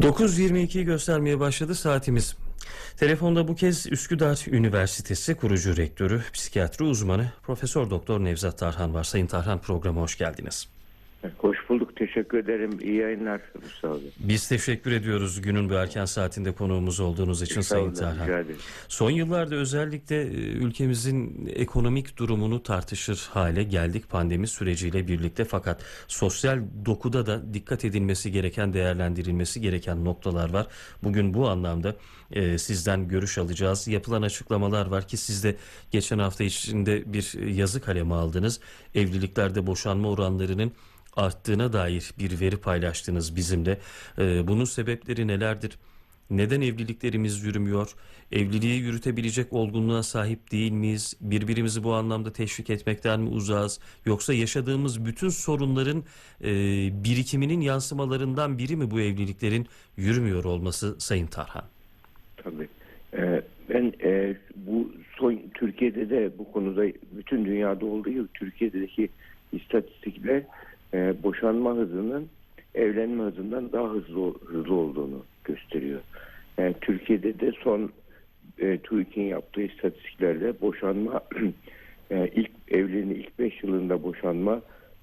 9.22'yi göstermeye başladı saatimiz. Telefonda bu kez Üsküdar Üniversitesi kurucu rektörü, psikiyatri uzmanı Profesör Doktor Nevzat Tarhan var. Sayın Tarhan programa hoş geldiniz. Hoş bulduk. Teşekkür ederim. İyi yayınlar Mustafa Bey. Biz teşekkür ediyoruz günün bu erken saatinde konuğumuz olduğunuz için Sayın Tarhan. Son yıllarda özellikle e, ülkemizin ekonomik durumunu tartışır hale geldik pandemi süreciyle birlikte fakat sosyal dokuda da dikkat edilmesi gereken, değerlendirilmesi gereken noktalar var. Bugün bu anlamda e, sizden görüş alacağız. Yapılan açıklamalar var ki siz de geçen hafta içinde bir yazı kalemi aldınız. Evliliklerde boşanma oranlarının arttığına dair bir veri paylaştınız bizimle. E, bunun sebepleri nelerdir? Neden evliliklerimiz yürümüyor? Evliliği yürütebilecek olgunluğa sahip değil miyiz? Birbirimizi bu anlamda teşvik etmekten mi uzağız? Yoksa yaşadığımız bütün sorunların e, birikiminin yansımalarından biri mi bu evliliklerin yürümüyor olması Sayın Tarhan? Tabii. Ee, ben e, bu son Türkiye'de de bu konuda bütün dünyada olduğu gibi Türkiye'deki istatistikler e, boşanma hızının evlenme hızından daha hızlı hızlı olduğunu gösteriyor. Yani Türkiye'de de son e, TÜİK'in yaptığı istatistiklerde boşanma e, ilk evliliğin ilk 5 yılında boşanma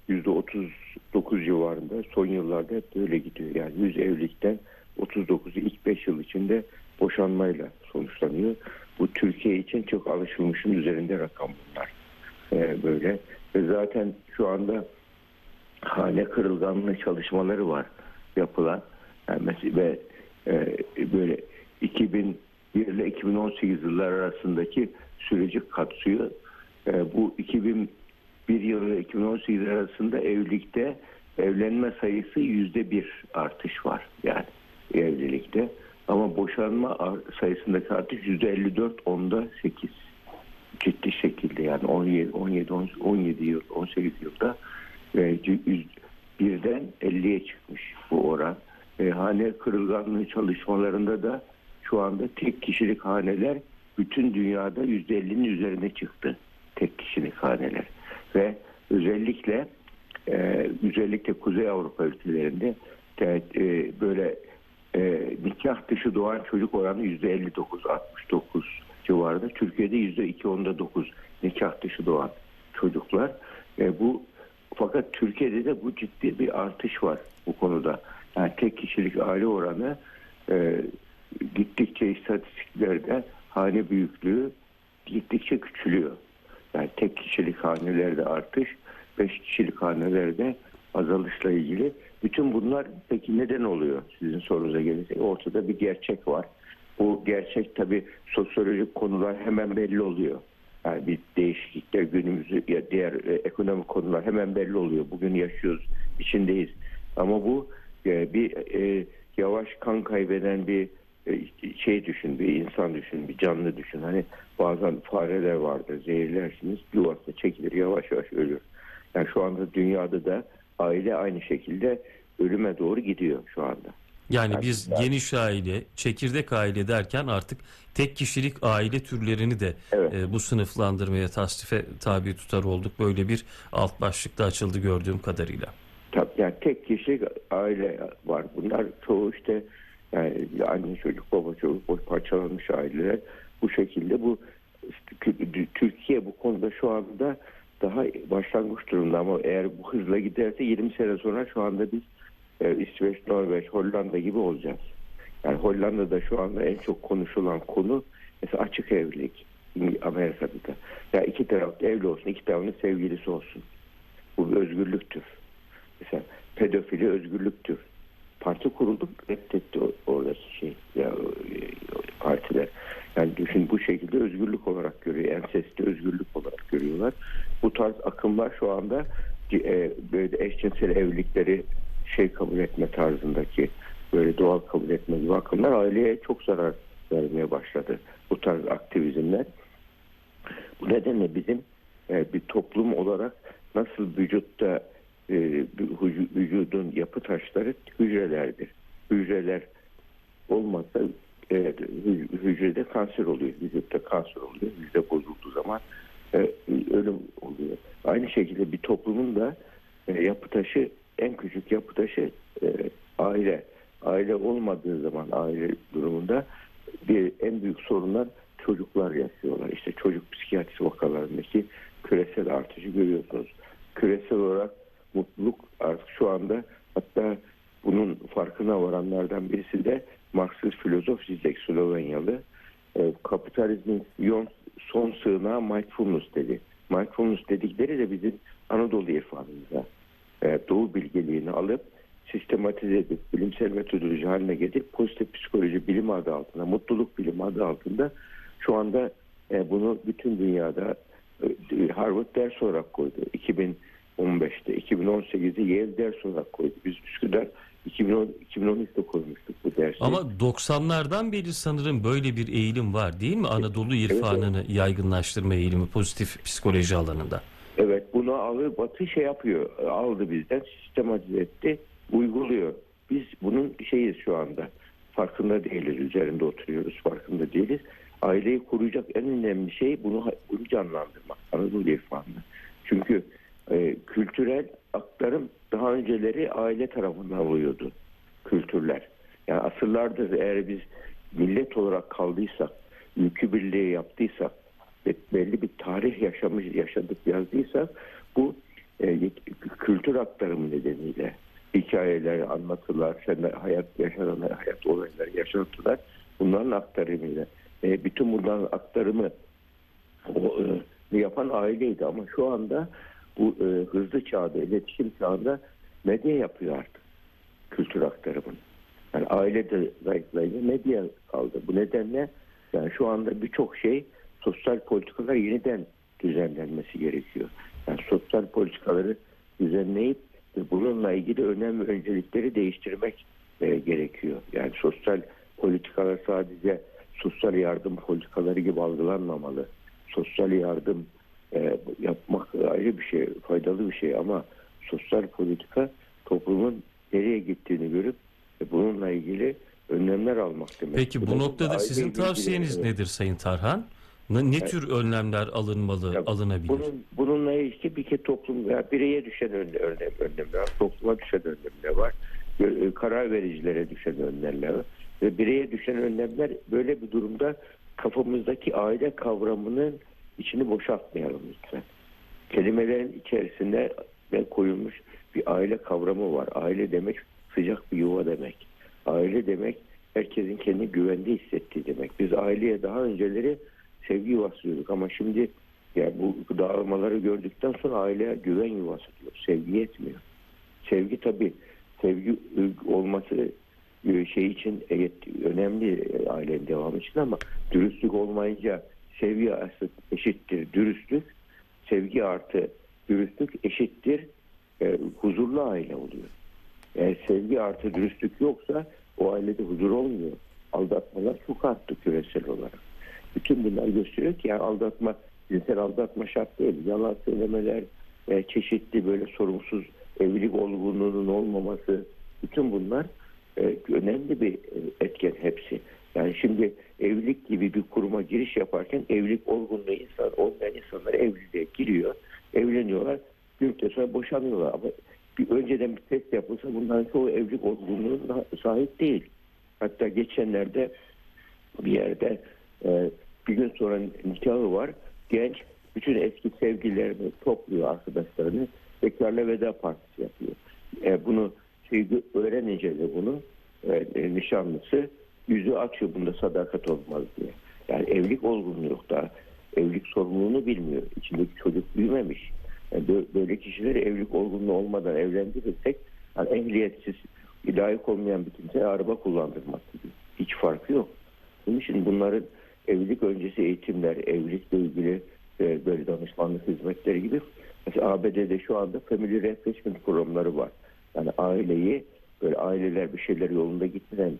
%39 civarında son yıllarda hep böyle gidiyor. Yani 100 evlilikten 39'u ilk 5 yıl içinde boşanmayla sonuçlanıyor. Bu Türkiye için çok alışılmışın üzerinde rakam bunlar. E, böyle ve zaten şu anda hane kırılganlığı çalışmaları var yapılan. Yani mesela ve e, böyle 2001 ile 2018 yıllar arasındaki süreci kapsıyor. E, bu 2001 yılı ile 2018 arasında evlilikte evlenme sayısı yüzde bir artış var yani evlilikte. Ama boşanma sayısındaki artış yüzde 54 onda 8 ciddi şekilde yani 17 17 17 yıl 18 yılda birden 50'ye çıkmış bu oran. E, hane kırılganlığı çalışmalarında da şu anda tek kişilik haneler bütün dünyada %50'nin üzerine çıktı. Tek kişilik haneler. Ve özellikle e, özellikle Kuzey Avrupa ülkelerinde de, e, böyle e, nikah dışı doğan çocuk oranı %59, 69 civarında. Türkiye'de %2.9 nikah dışı doğan çocuklar. E, bu fakat Türkiye'de de bu ciddi bir artış var bu konuda. Yani tek kişilik aile oranı e, gittikçe istatistiklerde hane büyüklüğü gittikçe küçülüyor. Yani tek kişilik hanelerde artış, beş kişilik hanelerde azalışla ilgili. Bütün bunlar peki neden oluyor sizin sorunuza gelince? Ortada bir gerçek var. Bu gerçek tabii sosyolojik konular hemen belli oluyor. Yani bir değişiklikler günümüzü ya diğer e, ekonomik konular hemen belli oluyor. Bugün yaşıyoruz, içindeyiz. Ama bu e, bir e, yavaş kan kaybeden bir e, şey düşün, bir insan düşün, bir canlı düşün. Hani bazen fareler vardır, zehirlersiniz, yuvasına çekilir, yavaş yavaş ölür. Yani şu anda dünyada da aile aynı şekilde ölüme doğru gidiyor şu anda. Yani biz yani- geniş aile, çekirdek aile derken artık tek kişilik aile türlerini de Evet. e, bu sınıflandırmaya, tasnife tabi tutar olduk. Böyle bir alt başlıkta açıldı gördüğüm kadarıyla. Tabii yani tek kişilik aile var. Bunlar çoğu işte yani anne çocuk, baba çocuk, boş parçalanmış aileler bu şekilde bu Türkiye bu konuda şu anda daha başlangıç durumda ama eğer bu hızla giderse 20 sene sonra şu anda biz e, İsveç, Norveç, Hollanda gibi olacağız. Yani Hollanda'da şu anda en çok konuşulan konu mesela açık evlilik. Amerika'da da. Ya iki tarafta evli olsun, iki tarafın sevgilisi olsun. Bu bir özgürlüktür. Mesela pedofili özgürlüktür. Parti kuruldu reddetti oradaki şey ya, e, partiler. Yani düşün bu şekilde özgürlük olarak görüyor. Ensesti özgürlük olarak görüyorlar. Bu tarz akımlar şu anda e, böyle eşcinsel evlilikleri şey kabul etme tarzındaki böyle doğal kabul etme gibi akımlar aileye çok zarar vermeye başladı. Bu tarz aktivizmler. Bu nedenle bizim e, bir toplum olarak nasıl vücutta e, vücu- vücudun yapı taşları hücrelerdir. Hücreler olmazsa e, hü- hücrede kanser oluyor. Vücutta kanser oluyor. Hücre bozulduğu zaman e, ölüm oluyor. Aynı şekilde bir toplumun da e, yapı taşı en küçük yapı taşı e, aile. aile olmadığı zaman aile durumunda bir en büyük sorunlar çocuklar yaşıyorlar. İşte çocuk psikiyatri vakalarındaki küresel artışı görüyorsunuz. Küresel olarak mutluluk artık şu anda hatta bunun farkına varanlardan birisi de Marksist filozof Zizek Slovenyalı. E, kapitalizmin yon, son sığınağı mindfulness dedi. Mindfulness dedikleri de bizim Anadolu irfanımıza e, doğu bilgeliğini alıp sistematize edip bilimsel metodoloji haline getirip pozitif psikoloji bilim adı altında, mutluluk bilimi adı altında şu anda e, bunu bütün dünyada e, Harvard ders olarak koydu. 2015'te, 2018'de Yale ders olarak koydu. Biz Üsküdar 2010, 2013'te koymuştuk bu dersi. Ama 90'lardan beri sanırım böyle bir eğilim var değil mi? Anadolu irfanını yaygınlaştırma eğilimi pozitif psikoloji alanında. Evet bunu alır Batı şey yapıyor aldı bizden sistematize etti uyguluyor. Biz bunun şeyiz şu anda farkında değiliz üzerinde oturuyoruz farkında değiliz. Aileyi koruyacak en önemli şey bunu, bunu canlandırmak Anadolu irfanını. Çünkü e, kültürel aktarım daha önceleri aile tarafından oluyordu kültürler. Yani asırlardır eğer biz millet olarak kaldıysak, ülkü birliği yaptıysak ve belli bir tarih yaşamış, yaşadık yazdıysak bu e, kültür aktarımı nedeniyle hikayeler, anlatılar, hayat yaşanan hayat olayları, yaşantılar bunların aktarımıyla. E, bütün bunların aktarımı o, e, yapan aileydi ama şu anda bu e, hızlı çağda, iletişim çağında medya yapıyor artık kültür aktarımını. Yani aile de zayıflayınca medya kaldı. Bu nedenle yani şu anda birçok şey sosyal politikalar yeniden düzenlenmesi gerekiyor. Yani sosyal politikaları düzenleyip bununla ilgili önem ve öncelikleri değiştirmek e, gerekiyor. Yani sosyal politikalar sadece sosyal yardım politikaları gibi algılanmamalı. Sosyal yardım e, yapmak ayrı bir şey, faydalı bir şey ama sosyal politika toplumun nereye gittiğini görüp e, bununla ilgili önlemler almak demek. Peki bu, bu noktada sizin tavsiyeniz ilgili, nedir Sayın Tarhan? Ne, ne tür önlemler alınmalı, ya, alınabilir? Bunun, bununla ilgili bir kez toplum veya bireye düşen önlem, önlem, önlemler var, topluma düşen önlemler var, e, karar vericilere düşen önlemler var. Ve bireye düşen önlemler böyle bir durumda kafamızdaki aile kavramının içini boşaltmayalım lütfen. Kelimelerin içerisinde koyulmuş bir aile kavramı var. Aile demek sıcak bir yuva demek. Aile demek herkesin kendi güvende hissettiği demek. Biz aileye daha önceleri sevgi yuvası diyorduk ama şimdi yani bu dağılmaları gördükten sonra aileye güven yuvası diyor. Sevgi yetmiyor. Sevgi tabii sevgi olması e, şey için evet, önemli ailenin devamı için ama dürüstlük olmayınca sevgi eşittir dürüstlük. Sevgi artı dürüstlük eşittir e, huzurlu aile oluyor. Eğer sevgi artı dürüstlük yoksa o ailede huzur olmuyor. Aldatmalar çok arttı küresel olarak. Bütün bunlar gösteriyor ki yani aldatma, cinsel aldatma şart değil. Yalan söylemeler, e, çeşitli böyle sorumsuz evlilik olgunluğunun olmaması, bütün bunlar e, önemli bir e, etken hepsi. Yani şimdi evlilik gibi bir kuruma giriş yaparken evlilik olgunluğu insan olmayan insanlar evliliğe giriyor, evleniyorlar, bir müddet sonra boşanıyorlar. Ama bir önceden bir test yapılsa bunların çoğu evlilik olgunluğuna sahip değil. Hatta geçenlerde bir yerde e, bir gün sonra nikahı var. Genç bütün eski sevgililerini topluyor arkadaşlarını. Bekarla veda partisi yapıyor. E, bunu şey, öğrenince de bunu e, e, nişanlısı yüzü açıyor bunda sadakat olmaz diye. Yani evlilik olgunluğu yok da evlilik sorumluluğunu bilmiyor. İçindeki çocuk büyümemiş. Yani böyle kişileri evlilik olgunluğu olmadan evlendirirsek yani ehliyetsiz, layık olmayan bir kimseye araba kullandırmak gibi. Hiç farkı yok. Bunun için bunların evlilik öncesi eğitimler, evlilikle ilgili e, böyle danışmanlık hizmetleri gibi. Mesela ABD'de şu anda family refreshment programları var. Yani aileyi böyle aileler bir şeyler yolunda gitmeden,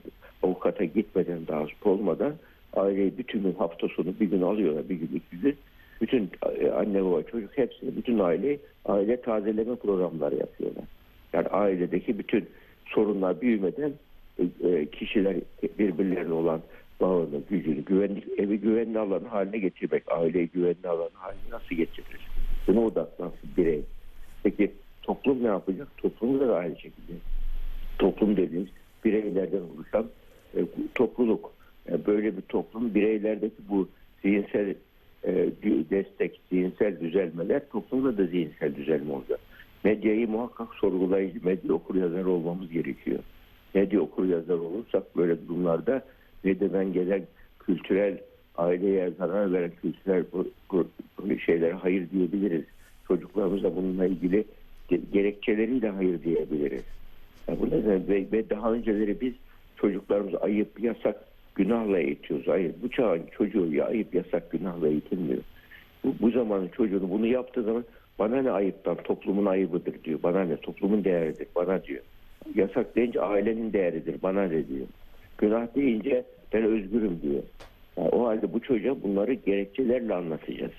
avukata gitmeden, daha olmadan aileyi bütün gün hafta sonu bir gün alıyorlar, bir gün iki gün. Bütün e, anne baba çocuk hepsini, bütün aile aile tazeleme programları yapıyorlar. Yani ailedeki bütün sorunlar büyümeden e, e, kişiler birbirlerine olan bağını, gücünü, güvenlik, evi güvenli alan haline getirmek, aileyi güvenli alan haline nasıl getirir? Buna odaklansın birey. Peki toplum ne yapacak? Toplum da aynı şekilde. Toplum dediğimiz bir bireylerden oluşan e, topluluk. Yani böyle bir toplum bireylerdeki bu zihinsel e, destek, zihinsel düzelmeler toplumda da zihinsel düzelme olacak. Medyayı muhakkak sorgulayıcı, medya okur yazar olmamız gerekiyor. Medya okur yazar olursak böyle durumlarda medyadan gelen kültürel aileye zarar veren kültürel şeylere hayır diyebiliriz. Çocuklarımıza bununla ilgili gerekçeleriyle hayır diyebiliriz. Yani bu nedenle ve, ve daha önceleri biz çocuklarımızı ayıp, yasak, günahla eğitiyoruz. Hayır bu çağın çocuğu ya ayıp, yasak, günahla eğitilmiyor. Bu, bu zamanın çocuğunu bunu yaptığı zaman bana ne ayıptan toplumun ayıbıdır diyor. Bana ne toplumun değeridir bana diyor. Yasak deyince ailenin değeridir bana ne diyor. Günah deyince ben özgürüm diyor. Yani o halde bu çocuğa bunları gerekçelerle anlatacağız.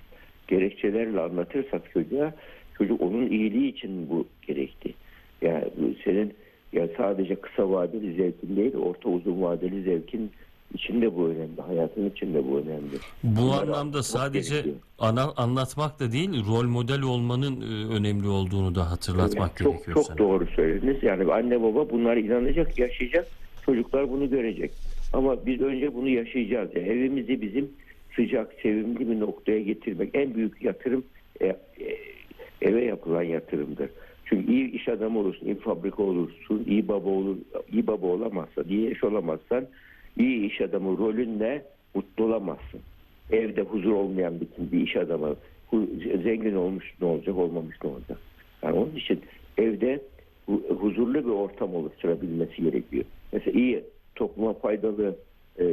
Gerekçelerle anlatırsak çocuğa çocuk onun iyiliği için bu gerekti. Yani senin ya sadece kısa vadeli zevkin değil, orta uzun vadeli zevkin içinde bu önemli. Hayatın içinde bu önemli. Bu Bunları anlamda sadece gerekiyor. ana, anlatmak da değil, rol model olmanın e, önemli olduğunu da hatırlatmak çok, gerekiyor Çok sana. doğru söylediniz. Yani anne baba bunlar inanacak, yaşayacak. Çocuklar bunu görecek. Ama biz önce bunu yaşayacağız. Yani evimizi bizim sıcak, sevimli bir noktaya getirmek en büyük yatırım e, e, eve yapılan yatırımdır. Çünkü iyi iş adamı olursun, iyi fabrika olursun, iyi baba olur, iyi baba olamazsan, iyi eş olamazsan, iyi iş adamı rolünle mutlu olamazsın. Evde huzur olmayan bir, bir iş adamı zengin olmuş ne olacak, olmamış ne olacak? Yani onun için evde huzurlu bir ortam oluşturabilmesi gerekiyor. Mesela iyi topluma faydalı e,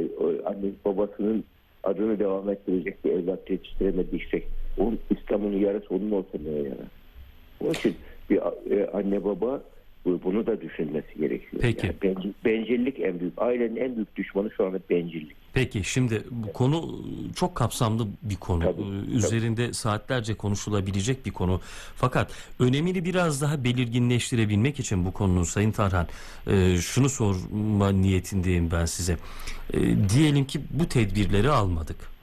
anne babasının adını devam ettirecek bir evlat yetiştiremediysek onun İslam'ın yarısı onun neye yarar? Onun için bir e, anne baba bu- bunu da düşünmesi gerekiyor. Peki. Yani bencil- bencillik en büyük, ailenin en büyük düşmanı şu anda bencillik. Peki şimdi bu konu çok kapsamlı bir konu. Tabii, Ee, Üzerinde saatlerce konuşulabilecek bir konu. Fakat önemini biraz daha belirginleştirebilmek için bu konunun Sayın Tarhan e, şunu sorma niyetindeyim ben size. E, Diyelim ki bu tedbirleri almadık.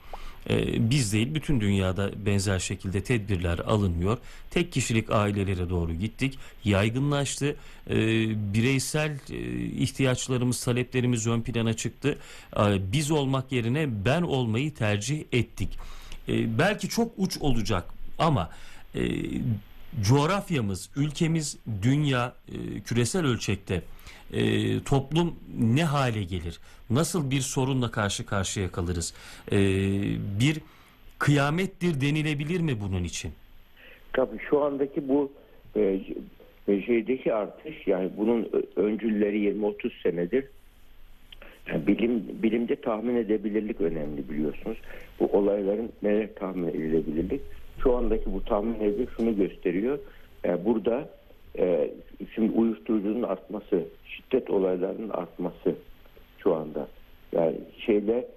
E, Biz değil bütün dünyada benzer şekilde tedbirler alınmıyor. Tek kişilik ailelere doğru gittik. Yaygınlaştı. E, bireysel e, ihtiyaçlarımız, taleplerimiz ön plana çıktı. E, biz olmak yerine ben olmayı tercih ettik. Belki çok uç olacak ama e, coğrafyamız, ülkemiz, dünya e, küresel ölçekte e, toplum ne hale gelir? Nasıl bir sorunla karşı karşıya kalırız? E, bir kıyamettir denilebilir mi bunun için? Tabii şu andaki bu e, e, şeydeki artış yani bunun öncülleri 20-30 senedir yani bilim bilimde tahmin edebilirlik önemli biliyorsunuz. Bu olayların neler tahmin edilebilirlik. Şu andaki bu tahmin edilebilirlik şunu gösteriyor. Yani burada e, şimdi uyuşturucunun artması, şiddet olaylarının artması şu anda. Yani şeyle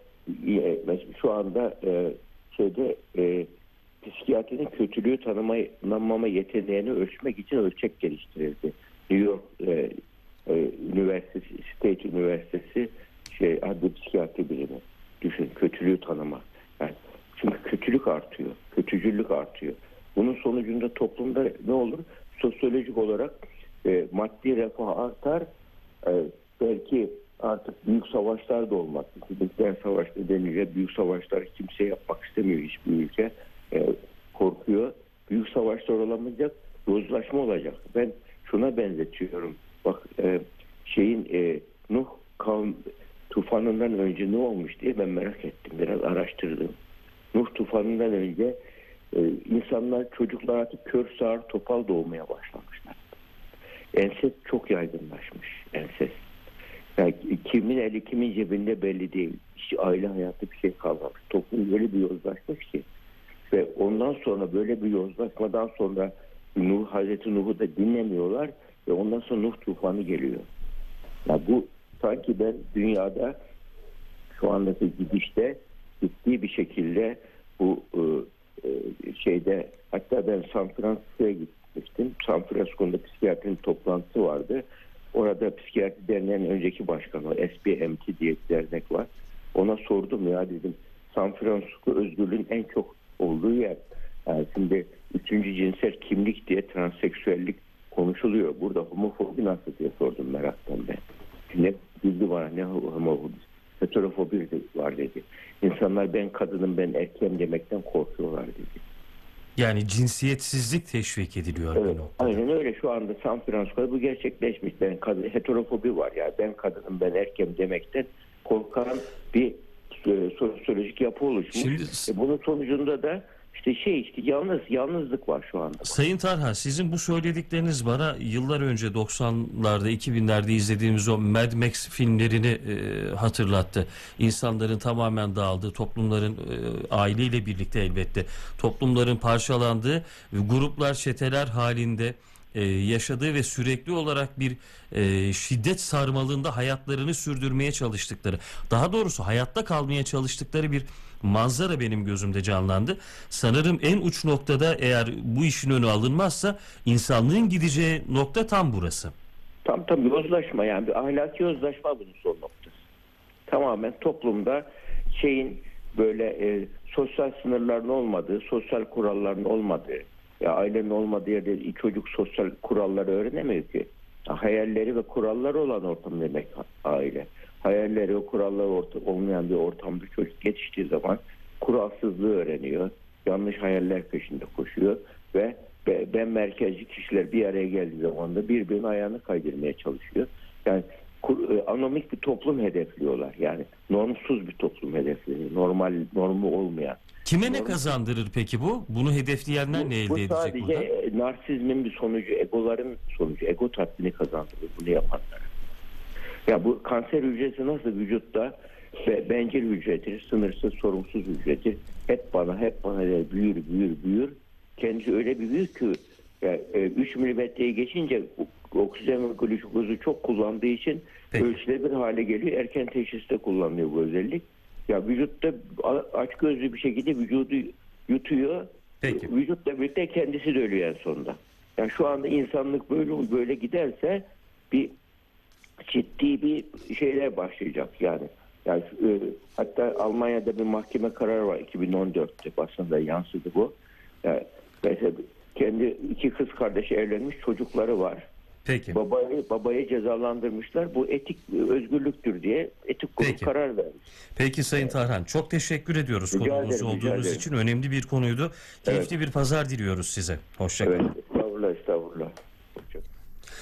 e, şu anda e, şeyde e, psikiyatrinin kötülüğü tanımama yeteneğini ölçmek için ölçek geliştirildi. New York e, e, Üniversitesi, State Üniversitesi şey adli psikiyatri birimi. Düşün kötülüğü tanıma. Çünkü kötülük artıyor. Kötücüllük artıyor. Bunun sonucunda toplumda ne olur? Sosyolojik olarak e, maddi refah artar. E, belki artık büyük savaşlar da olmaz. Nükleer savaş nedeniyle büyük savaşlar kimse yapmak istemiyor hiçbir ülke. E, korkuyor. Büyük savaşlar olamayacak. Yozlaşma olacak. Ben şuna benzetiyorum. Bak e, şeyin e, Nuh kavm tufanından önce ne olmuş diye ben merak ettim. Biraz araştırdım. Nuh tufanından önce e, insanlar çocuklar artık kör sağır topal doğmaya başlamışlar. Ensest çok yaygınlaşmış. Ensest. Yani kimin eli kimin cebinde belli değil. Hiç aile hayatı bir şey kalmamış. Toplum böyle bir yozlaşmış ki. Ve ondan sonra böyle bir yozlaşmadan sonra Nuh, Hazreti Nuh'u da dinlemiyorlar ve ondan sonra Nuh tufanı geliyor. Ya bu sanki ben dünyada şu andaki gidişte ciddi bir şekilde bu e, e, şeyde hatta ben San Francisco'ya gitmiştim. San Francisco'da psikiyatrinin toplantısı vardı. Orada psikiyatri derneğinin önceki başkanı SBMT diye bir dernek var. Ona sordum ya dedim San Francisco özgürlüğün en çok olduğu yer. Yani şimdi üçüncü cinsel kimlik diye transseksüellik konuşuluyor. Burada homofobi nasıl diye sordum meraktan ben. Ne bildi bana ne homofobi, heterofobi de var dedi. Ben kadınım ben erkeğim demekten korkuyorlar dedi. Yani cinsiyetsizlik teşvik ediliyor Evet, aynen öyle şu anda San Francisco'da bu gerçekleşmiş. Ben kadın, heterofobi var ya ben kadınım ben erkeğim demekten korkan bir e, sosyolojik yapı oluşmuş. Şimdi- E, bunun sonucunda da işte şey işte yalnız yalnızlık var şu anda. Sayın Tarhan sizin bu söyledikleriniz bana yıllar önce 90'larda 2000'lerde izlediğimiz o Mad Max filmlerini e, hatırlattı. İnsanların tamamen dağıldığı, toplumların e, aileyle birlikte elbette toplumların parçalandığı gruplar, çeteler halinde e, yaşadığı ve sürekli olarak bir e, şiddet sarmalında hayatlarını sürdürmeye çalıştıkları, daha doğrusu hayatta kalmaya çalıştıkları bir manzara benim gözümde canlandı. Sanırım en uç noktada eğer bu işin önü alınmazsa insanlığın gideceği nokta tam burası. Tam tam yozlaşma yani bir ahlaki yozlaşma bunun son noktası. Tamamen toplumda şeyin böyle e, sosyal sınırların olmadığı, sosyal kuralların olmadığı, ya ailenin olmadığı yerde çocuk sosyal kuralları öğrenemiyor ki. Ya hayalleri ve kuralları olan ortam demek aile. Hayalleri ve kuralları orta, olmayan bir ortamda çocuk yetiştiği zaman kuralsızlığı öğreniyor. Yanlış hayaller peşinde koşuyor ve be- ben merkezci kişiler bir araya geldiği zaman da birbirinin ayağını kaydırmaya çalışıyor. Yani e, anomik bir toplum hedefliyorlar. Yani normsuz bir toplum hedefliyor. Normal normu olmayan. Kime ne Doğru. kazandırır peki bu? Bunu hedefleyenler Bu, ne elde bu edecek sadece burada? e, narsizmin bir sonucu, egoların sonucu. Ego tatmini kazandırır bunu yapanlara. Ya bu kanser hücresi nasıl vücutta be, bencil hücredir, sınırsız, sorumsuz hücredir. Hep bana, hep bana der, büyür, büyür, büyür. Kendisi öyle bir büyür ki yani, 3 milimetreyi geçince oksijen ve glukozu çok kullandığı için Peki. ölçülebilir hale geliyor. Erken teşhiste kullanılıyor bu özellik. Ya vücutta aç gözlü bir şekilde vücudu yutuyor. Peki. Vücutla birlikte kendisi de ölüyor en sonunda. Yani şu anda insanlık böyle böyle giderse bir ciddi bir şeyler başlayacak yani. Yani e, hatta Almanya'da bir mahkeme kararı var 2014'te basında yansıdı bu. Yani mesela kendi iki kız kardeşi evlenmiş çocukları var. Peki. Babayı babayı cezalandırmışlar. Bu etik özgürlüktür diye etik kurul Peki. karar vermiş. Peki Sayın Tarhan çok teşekkür ediyoruz Rica konuğumuz ederim, olduğunuz ederim. için. Önemli bir konuydu. Keyifli bir pazar diliyoruz size. Hoşçakalın. Evet. Estağfurullah estağfurullah.